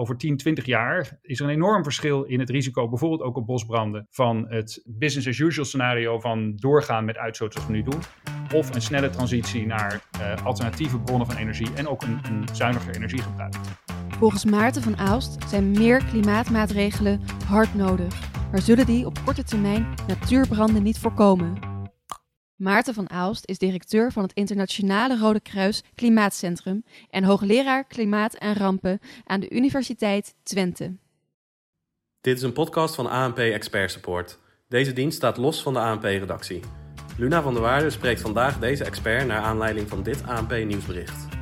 over 10, 20 jaar is er een enorm verschil in het risico, bijvoorbeeld ook op bosbranden, van het business as usual scenario van doorgaan met uitstoot zoals we nu doen, of een snelle transitie naar uh, alternatieve bronnen van energie en ook een, een zuiniger energiegebruik. Volgens Maarten van Aalst zijn meer klimaatmaatregelen hard nodig, maar zullen die op korte termijn natuurbranden niet voorkomen. Maarten van Aalst is directeur van het Internationale Rode Kruis Klimaatcentrum en hoogleraar Klimaat en Rampen aan de Universiteit Twente. Dit is een podcast van ANP Expert Support. Deze dienst staat los van de ANP-redactie. Luna van der Waarde spreekt vandaag deze expert naar aanleiding van dit ANP-nieuwsbericht.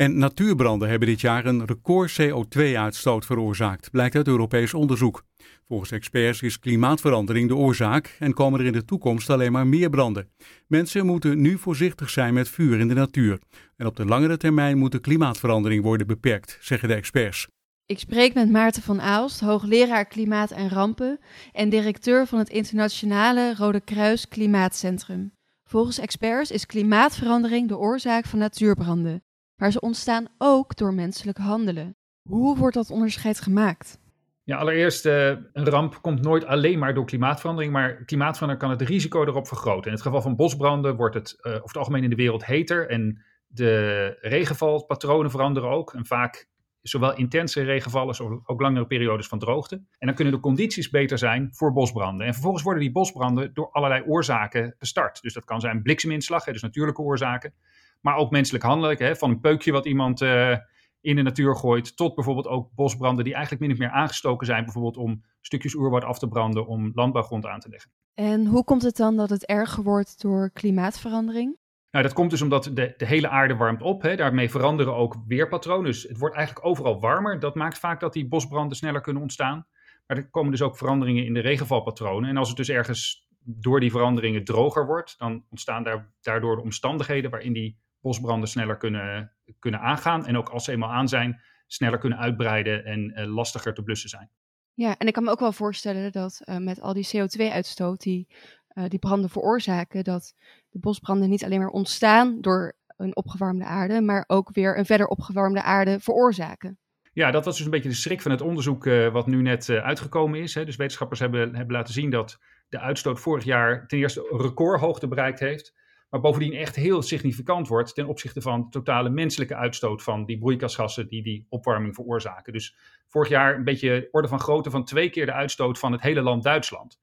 En natuurbranden hebben dit jaar een record CO2-uitstoot veroorzaakt, blijkt uit Europees onderzoek. Volgens experts is klimaatverandering de oorzaak en komen er in de toekomst alleen maar meer branden. Mensen moeten nu voorzichtig zijn met vuur in de natuur. En op de langere termijn moet de klimaatverandering worden beperkt, zeggen de experts. Ik spreek met Maarten van Aalst, hoogleraar Klimaat en Rampen en directeur van het Internationale Rode Kruis Klimaatcentrum. Volgens experts is klimaatverandering de oorzaak van natuurbranden, maar ze ontstaan ook door menselijk handelen. Hoe wordt dat onderscheid gemaakt? Ja, allereerst, uh, een ramp komt nooit alleen maar door klimaatverandering, maar klimaatverandering kan het risico erop vergroten. In het geval van bosbranden wordt het uh, over het algemeen in de wereld heter en de regenvalpatronen veranderen ook. En vaak zowel intense regenvallen als ook langere periodes van droogte. En dan kunnen de condities beter zijn voor bosbranden. En vervolgens worden die bosbranden door allerlei oorzaken gestart. Dus dat kan zijn blikseminslag, dus natuurlijke oorzaken. Maar ook menselijk handelen, hè, van een peukje wat iemand... Uh, in de natuur gooit, tot bijvoorbeeld ook bosbranden die eigenlijk min of meer aangestoken zijn, bijvoorbeeld om stukjes oerwoud af te branden om landbouwgrond aan te leggen. En hoe komt het dan dat het erger wordt door klimaatverandering? Nou, dat komt dus omdat de, de hele aarde warmt op. Hè. Daarmee veranderen ook weerpatronen. Dus het wordt eigenlijk overal warmer. Dat maakt vaak dat die bosbranden sneller kunnen ontstaan. Maar er komen dus ook veranderingen in de regenvalpatronen. En als het dus ergens door die veranderingen droger wordt, dan ontstaan daar, daardoor de omstandigheden waarin die bosbranden sneller kunnen, kunnen aangaan. En ook als ze eenmaal aan zijn, sneller kunnen uitbreiden en uh, lastiger te blussen zijn. Ja, en ik kan me ook wel voorstellen dat uh, met al die CO2-uitstoot die uh, die branden veroorzaken, dat de bosbranden niet alleen maar ontstaan door een opgewarmde aarde, maar ook weer een verder opgewarmde aarde veroorzaken. Ja, dat was dus een beetje de schrik van het onderzoek wat nu net uitgekomen is. Hè. Dus wetenschappers hebben, hebben laten zien dat de uitstoot vorig jaar ten eerste recordhoogte bereikt heeft maar bovendien echt heel significant wordt ten opzichte van de totale menselijke uitstoot van die broeikasgassen die die opwarming veroorzaken. Dus vorig jaar een beetje orde van grootte van twee keer de uitstoot van het hele land Duitsland.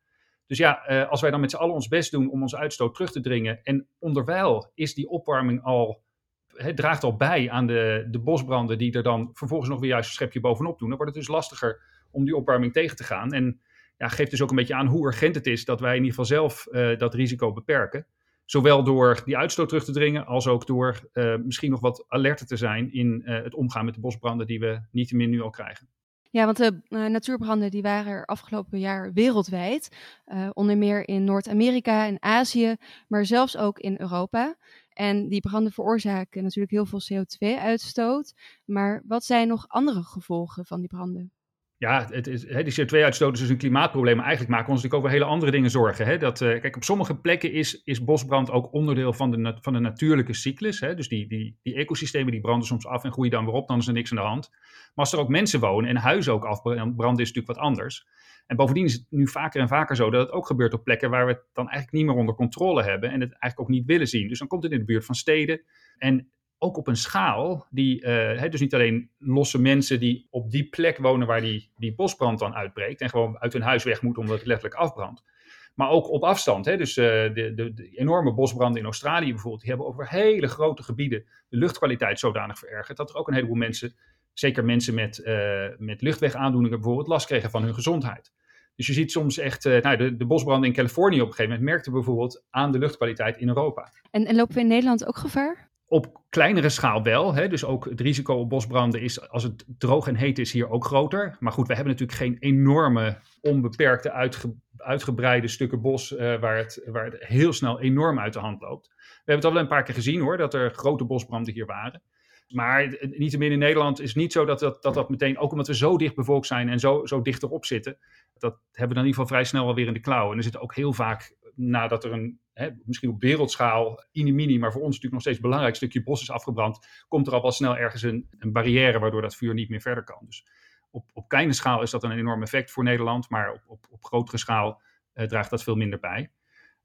Dus ja, eh, als wij dan met z'n allen ons best doen om onze uitstoot terug te dringen en onderwijl is die opwarming al, draagt al bij aan de, de bosbranden die er dan vervolgens nog weer juist een schepje bovenop doen, dan wordt het dus lastiger om die opwarming tegen te gaan. En ja, geeft dus ook een beetje aan hoe urgent het is dat wij in ieder geval zelf uh, dat risico beperken. Zowel door die uitstoot terug te dringen, als ook door uh, misschien nog wat alerter te zijn in uh, het omgaan met de bosbranden die we niet meer nu al krijgen. Ja, want de uh, natuurbranden die waren er afgelopen jaar wereldwijd. onder meer in Noord-Amerika en Azië, maar zelfs ook in Europa. En die branden veroorzaken natuurlijk heel veel CO2-uitstoot. Maar wat zijn nog andere gevolgen van die branden? Ja, het is, die CO2-uitstoot is dus een klimaatprobleem. Maar eigenlijk maken we ons natuurlijk over hele andere dingen zorgen. Dat, uh, kijk, op sommige plekken is, is bosbrand ook onderdeel van de, van de natuurlijke cyclus. Dus die, die, die ecosystemen die branden soms af en groeien dan weer op, dan is er niks aan de hand. Maar als er ook mensen wonen en huizen ook afbranden, is natuurlijk wat anders. En bovendien is het nu vaker en vaker zo dat het ook gebeurt op plekken waar we het dan eigenlijk niet meer onder controle hebben en het eigenlijk ook niet willen zien. Dus dan komt het in de buurt van steden. En ook op een schaal die, uh, dus niet alleen losse mensen die op die plek wonen waar die, die bosbrand dan uitbreekt en gewoon uit hun huis weg moeten omdat het letterlijk afbrandt. Maar ook op afstand. Dus uh, de, de, enorme bosbranden in Australië bijvoorbeeld, die hebben over hele grote gebieden de luchtkwaliteit zodanig verergerd dat er ook een heleboel mensen, zeker mensen met, uh, met luchtwegaandoeningen bijvoorbeeld, last kregen van hun gezondheid. Dus je ziet soms echt, nou, de, de bosbranden in Californië op een gegeven moment merkten bijvoorbeeld aan de luchtkwaliteit in Europa. En lopen we in Nederland ook gevaar? Op kleinere schaal wel. Hè? Dus ook het risico op bosbranden is als het droog en heet is hier ook groter. Maar goed, we hebben natuurlijk geen enorme, onbeperkte, uitgebreide stukken bos uh, waar, het, waar heel snel enorm uit de hand loopt. We hebben het al wel een paar keer gezien hoor, dat er grote bosbranden hier waren. Maar niettemin in Nederland is niet zo dat dat, dat meteen, ook omdat we zo dicht bevolkt zijn en zo, zo dicht erop zitten, dat hebben we dan in ieder geval vrij snel wel weer in de klauwen. En er zitten ook heel vaak nadat er een, hè, misschien op wereldschaal, mini, maar voor ons natuurlijk nog steeds belangrijk stukje bos is afgebrand, komt er al wel snel ergens een, een barrière waardoor dat vuur niet meer verder kan. Dus op, op kleine schaal is dat een enorm effect voor Nederland, maar op, op, op grotere schaal draagt dat veel minder bij.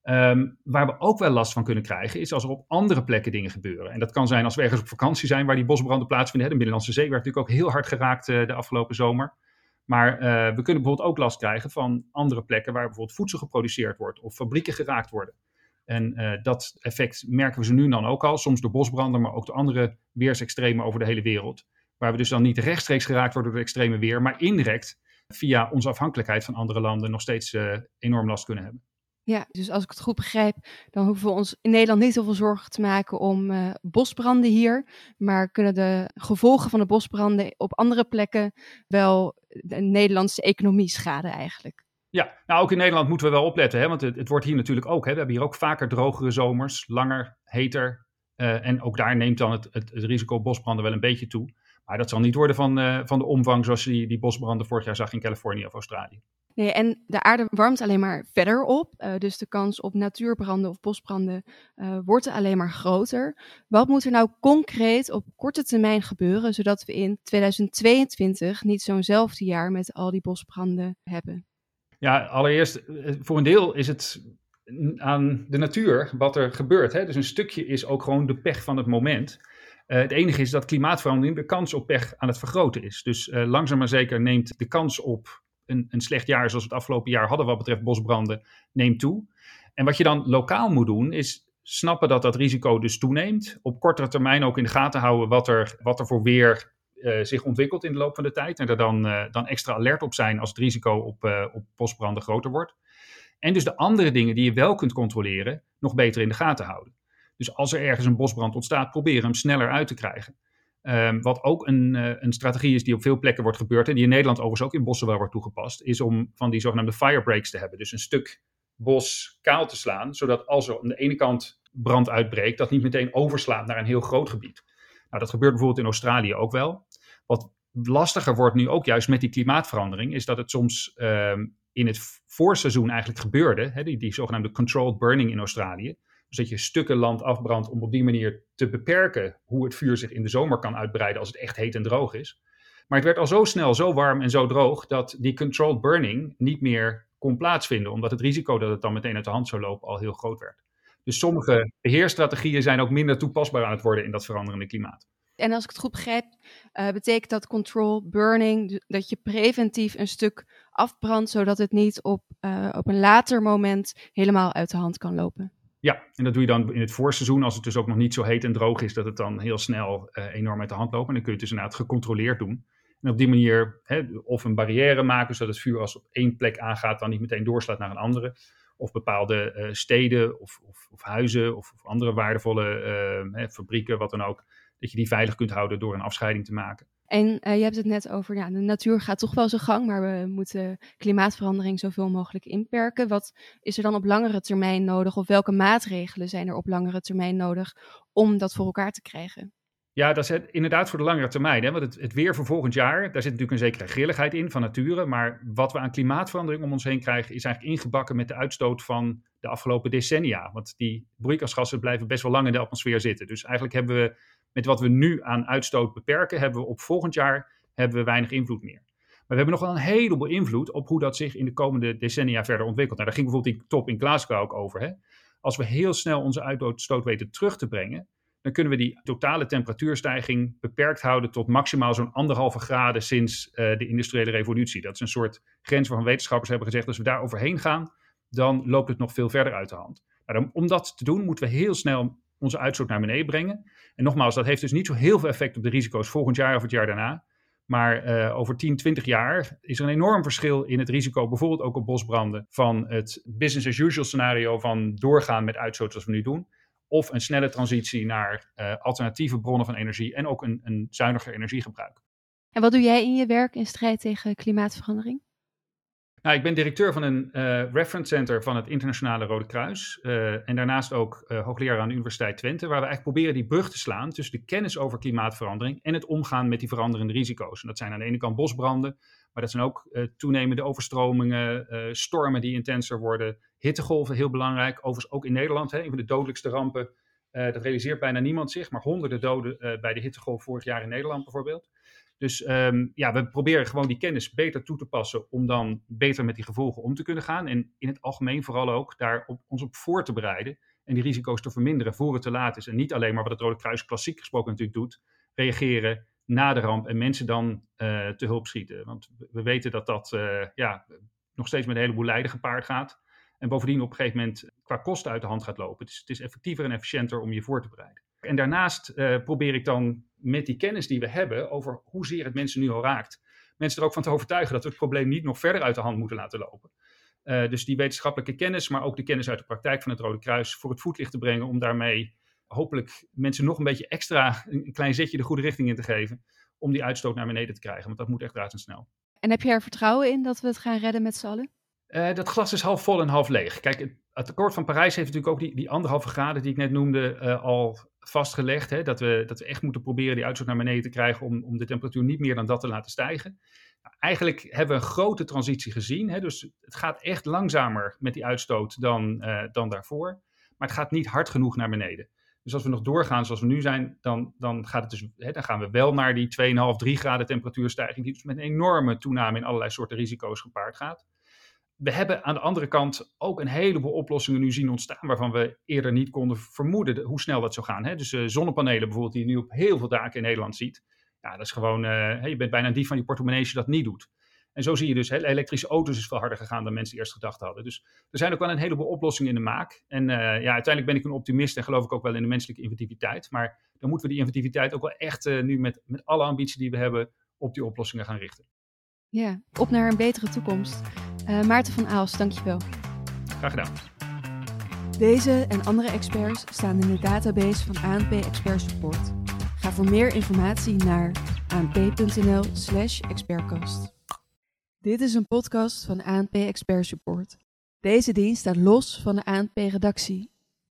Ehm, waar we ook wel last van kunnen krijgen, is als er op andere plekken dingen gebeuren. En dat kan zijn als we ergens op vakantie zijn waar die bosbranden plaatsvinden. De Middellandse Zee werd natuurlijk ook heel hard geraakt uh, de afgelopen zomer. Maar uh, we kunnen bijvoorbeeld ook last krijgen van andere plekken waar bijvoorbeeld voedsel geproduceerd wordt of fabrieken geraakt worden. En uh, dat effect merken we ze nu dan ook al, soms door bosbranden, maar ook door andere weersextremen over de hele wereld. Waar we dus dan niet rechtstreeks geraakt worden door het extreme weer, maar indirect via onze afhankelijkheid van andere landen nog steeds enorm last kunnen hebben. Ja, dus als ik het goed begrijp, dan hoeven we ons in Nederland niet heel veel zorgen te maken om uh, bosbranden hier. Maar kunnen de gevolgen van de bosbranden op andere plekken wel de Nederlandse economie schaden eigenlijk. Ja, nou ook in Nederland moeten we wel opletten, hè, want het, wordt hier natuurlijk ook. Hè, we hebben hier ook vaker drogere zomers, langer, heter. Uh, en ook daar neemt dan het, het, risico bosbranden wel een beetje toe. Maar dat zal niet worden van, uh, van de omvang zoals je die, die bosbranden vorig jaar zag in Californië of Australië. Nee, en de aarde warmt alleen maar verder op. Uh, dus de kans op natuurbranden of bosbranden uh, wordt alleen maar groter. Wat moet er nou concreet op korte termijn gebeuren, zodat we in 2022 niet zo'nzelfde jaar met al die bosbranden hebben? Ja, allereerst, eh, voor een deel is het aan de natuur wat er gebeurt. Hè? Dus een stukje is ook gewoon de pech van het moment. Het enige is dat klimaatverandering de kans op pech aan het vergroten is. Dus langzaam maar zeker neemt de kans op een, een slecht jaar zoals we het afgelopen jaar hadden wat betreft bosbranden, neemt toe. En wat je dan lokaal moet doen, is snappen dat dat risico dus toeneemt. Op kortere termijn ook in de gaten houden wat er, wat er voor weer uh, zich ontwikkelt in de loop van de tijd. En er dan, uh, dan extra alert op zijn als het risico op, uh, op bosbranden groter wordt. En dus de andere dingen die je wel kunt controleren, nog beter in de gaten houden. Dus als er ergens een bosbrand ontstaat, proberen hem sneller uit te krijgen. Um, wat ook een, uh, een, strategie is die op veel plekken wordt gebeurd en die in Nederland overigens ook in bossen wel wordt toegepast, is om van die zogenaamde firebreaks te hebben. Dus een stuk bos kaal te slaan, zodat als er aan de ene kant brand uitbreekt, dat niet meteen overslaat naar een heel groot gebied. Nou, dat gebeurt bijvoorbeeld in Australië ook wel. Wat lastiger wordt nu ook juist met die klimaatverandering, is dat het soms um, in het voorseizoen eigenlijk gebeurde, hè, die, die zogenaamde controlled burning in Australië. Dus dat je stukken land afbrandt om op die manier te beperken hoe het vuur zich in de zomer kan uitbreiden als het echt heet en droog is. Maar het werd al zo snel, zo warm en zo droog dat die controlled burning niet meer kon plaatsvinden, omdat het risico dat het dan meteen uit de hand zou lopen al heel groot werd. Dus sommige beheerstrategieën zijn ook minder toepasbaar aan het worden in dat veranderende klimaat. En als ik het goed begrijp, uh, betekent dat control burning dat je preventief een stuk afbrandt, zodat het niet op, uh, op een later moment helemaal uit de hand kan lopen. Ja, en dat doe je dan in het voorseizoen, als het dus ook nog niet zo heet en droog is, dat het dan heel snel uh, enorm uit de hand loopt. En dan kun je het dus inderdaad gecontroleerd doen. En op die manier hè, of een barrière maken, zodat het vuur als op één plek aangaat, dan niet meteen doorslaat naar een andere. Of bepaalde uh, steden of, of, of, huizen of, of andere waardevolle uh, hè, fabrieken, wat dan ook, dat je die veilig kunt houden door een afscheiding te maken. En uh, je hebt het net over, ja, de natuur gaat toch wel zijn gang, maar we moeten klimaatverandering zoveel mogelijk inperken. Wat is er dan op langere termijn nodig of welke maatregelen zijn er op langere termijn nodig om dat voor elkaar te krijgen? Ja, dat is het, inderdaad voor de langere termijn. Hè? Want het, het, weer voor volgend jaar, daar zit natuurlijk een zekere grilligheid in van nature. Maar wat we aan klimaatverandering om ons heen krijgen, is eigenlijk ingebakken met de uitstoot van de afgelopen decennia. Want die broeikasgassen blijven best wel lang in de atmosfeer zitten. Dus eigenlijk hebben we met wat we nu aan uitstoot beperken, hebben we op volgend jaar hebben we weinig invloed meer. Maar we hebben nog wel een heleboel invloed op hoe dat zich in de komende decennia verder ontwikkelt. Nou, daar ging bijvoorbeeld die top in Glasgow ook over. Hè? Als we heel snel onze uitstoot weten terug te brengen, dan kunnen we die totale temperatuurstijging beperkt houden tot maximaal zo'n anderhalve graden sinds uh, de industriële revolutie. Dat is een soort grens waarvan wetenschappers hebben gezegd, als we daar overheen gaan, dan loopt het nog veel verder uit de hand. Dan, om dat te doen, moeten we heel snel onze uitstoot naar beneden brengen. En nogmaals, dat heeft dus niet zo heel veel effect op de risico's volgend jaar of het jaar daarna. Maar uh, over 10, 20 jaar is er een enorm verschil in het risico, bijvoorbeeld ook op bosbranden, van het business as usual scenario van doorgaan met uitstoot zoals we nu doen. Of een snelle transitie naar uh, alternatieve bronnen van energie en ook een, een zuiniger energiegebruik. En wat doe jij in je werk in strijd tegen klimaatverandering? Nou, ik ben directeur van een uh, reference center van het Internationale Rode Kruis. Uh, en daarnaast ook uh, hoogleraar aan de Universiteit Twente, waar we eigenlijk proberen die brug te slaan tussen de kennis over klimaatverandering en het omgaan met die veranderende risico's. En dat zijn aan de ene kant bosbranden, Maar dat zijn ook toenemende overstromingen, stormen die intenser worden, hittegolven, heel belangrijk. Overigens ook in Nederland, hè, een van de dodelijkste rampen. dat realiseert bijna niemand zich, maar honderden doden bij de hittegolf vorig jaar in Nederland bijvoorbeeld. Dus um, ja, we proberen gewoon die kennis beter toe te passen om dan beter met die gevolgen om te kunnen gaan. En in het algemeen vooral ook daar ons op voor te bereiden en die risico's te verminderen voor het te laat is. En niet alleen maar wat het Rode Kruis klassiek gesproken natuurlijk doet, reageren na de ramp en mensen dan uh, te hulp schieten. Want we weten dat dat uh, ja, nog steeds met een heleboel lijden gepaard gaat. En bovendien op een gegeven moment qua kosten uit de hand gaat lopen. Dus het is effectiever en efficiënter om je voor te bereiden. En daarnaast uh, probeer ik dan met die kennis die we hebben over hoezeer het mensen nu al raakt, mensen er ook van te overtuigen dat we het probleem niet nog verder uit de hand moeten laten lopen. Uh, dus die wetenschappelijke kennis, maar ook de kennis uit de praktijk van het Rode Kruis voor het voetlicht te brengen om daarmee hopelijk mensen nog een beetje extra een klein zetje de goede richting in te geven om die uitstoot naar beneden te krijgen, want dat moet echt razendsnel. En heb je er vertrouwen in dat we het gaan redden met z'n allen? Uh, dat glas is half vol en half leeg. Kijk, het, het akkoord van Parijs heeft natuurlijk ook die, die anderhalve graden die ik net noemde uh, al vastgelegd. Hè, dat, we, dat we echt moeten proberen die uitstoot naar beneden te krijgen om, om de temperatuur niet meer dan dat te laten stijgen. Nou, eigenlijk hebben we een grote transitie gezien. Hè, dus het gaat echt langzamer met die uitstoot dan, uh, dan daarvoor. Maar het gaat niet hard genoeg naar beneden. Dus als we nog doorgaan zoals we nu zijn, dan, dan, gaat het dus, hè, dan gaan we wel naar die 2,5, 3 graden temperatuurstijging, die dus met een enorme toename in allerlei soorten risico's gepaard gaat we hebben aan de andere kant ook een heleboel oplossingen nu zien ontstaan waarvan we eerder niet konden vermoeden hoe snel dat zou gaan. Hè? Dus uh, zonnepanelen bijvoorbeeld, die je nu op heel veel daken in Nederland ziet. Ja, dat is gewoon, uh, je bent bijna een dief van je portemonnee als je dat niet doet. En zo zie je dus, elektrische auto's is veel harder gegaan dan mensen eerst gedacht hadden. Dus er zijn ook wel een heleboel oplossingen in de maak. En uh, ja, uiteindelijk ben ik een optimist en geloof ik ook wel in de menselijke inventiviteit. Maar dan moeten we die inventiviteit ook wel echt nu met, met alle ambitie die we hebben op die oplossingen gaan richten. Ja, op naar een betere toekomst. Uh, Maarten van Aals, dankjewel. Graag gedaan. Deze en andere experts staan in de database van ANP Expert Support. Ga voor meer informatie naar anp.nl/slash expertcast. Dit is een podcast van ANP Expert Support. Deze dienst staat los van de ANP-redactie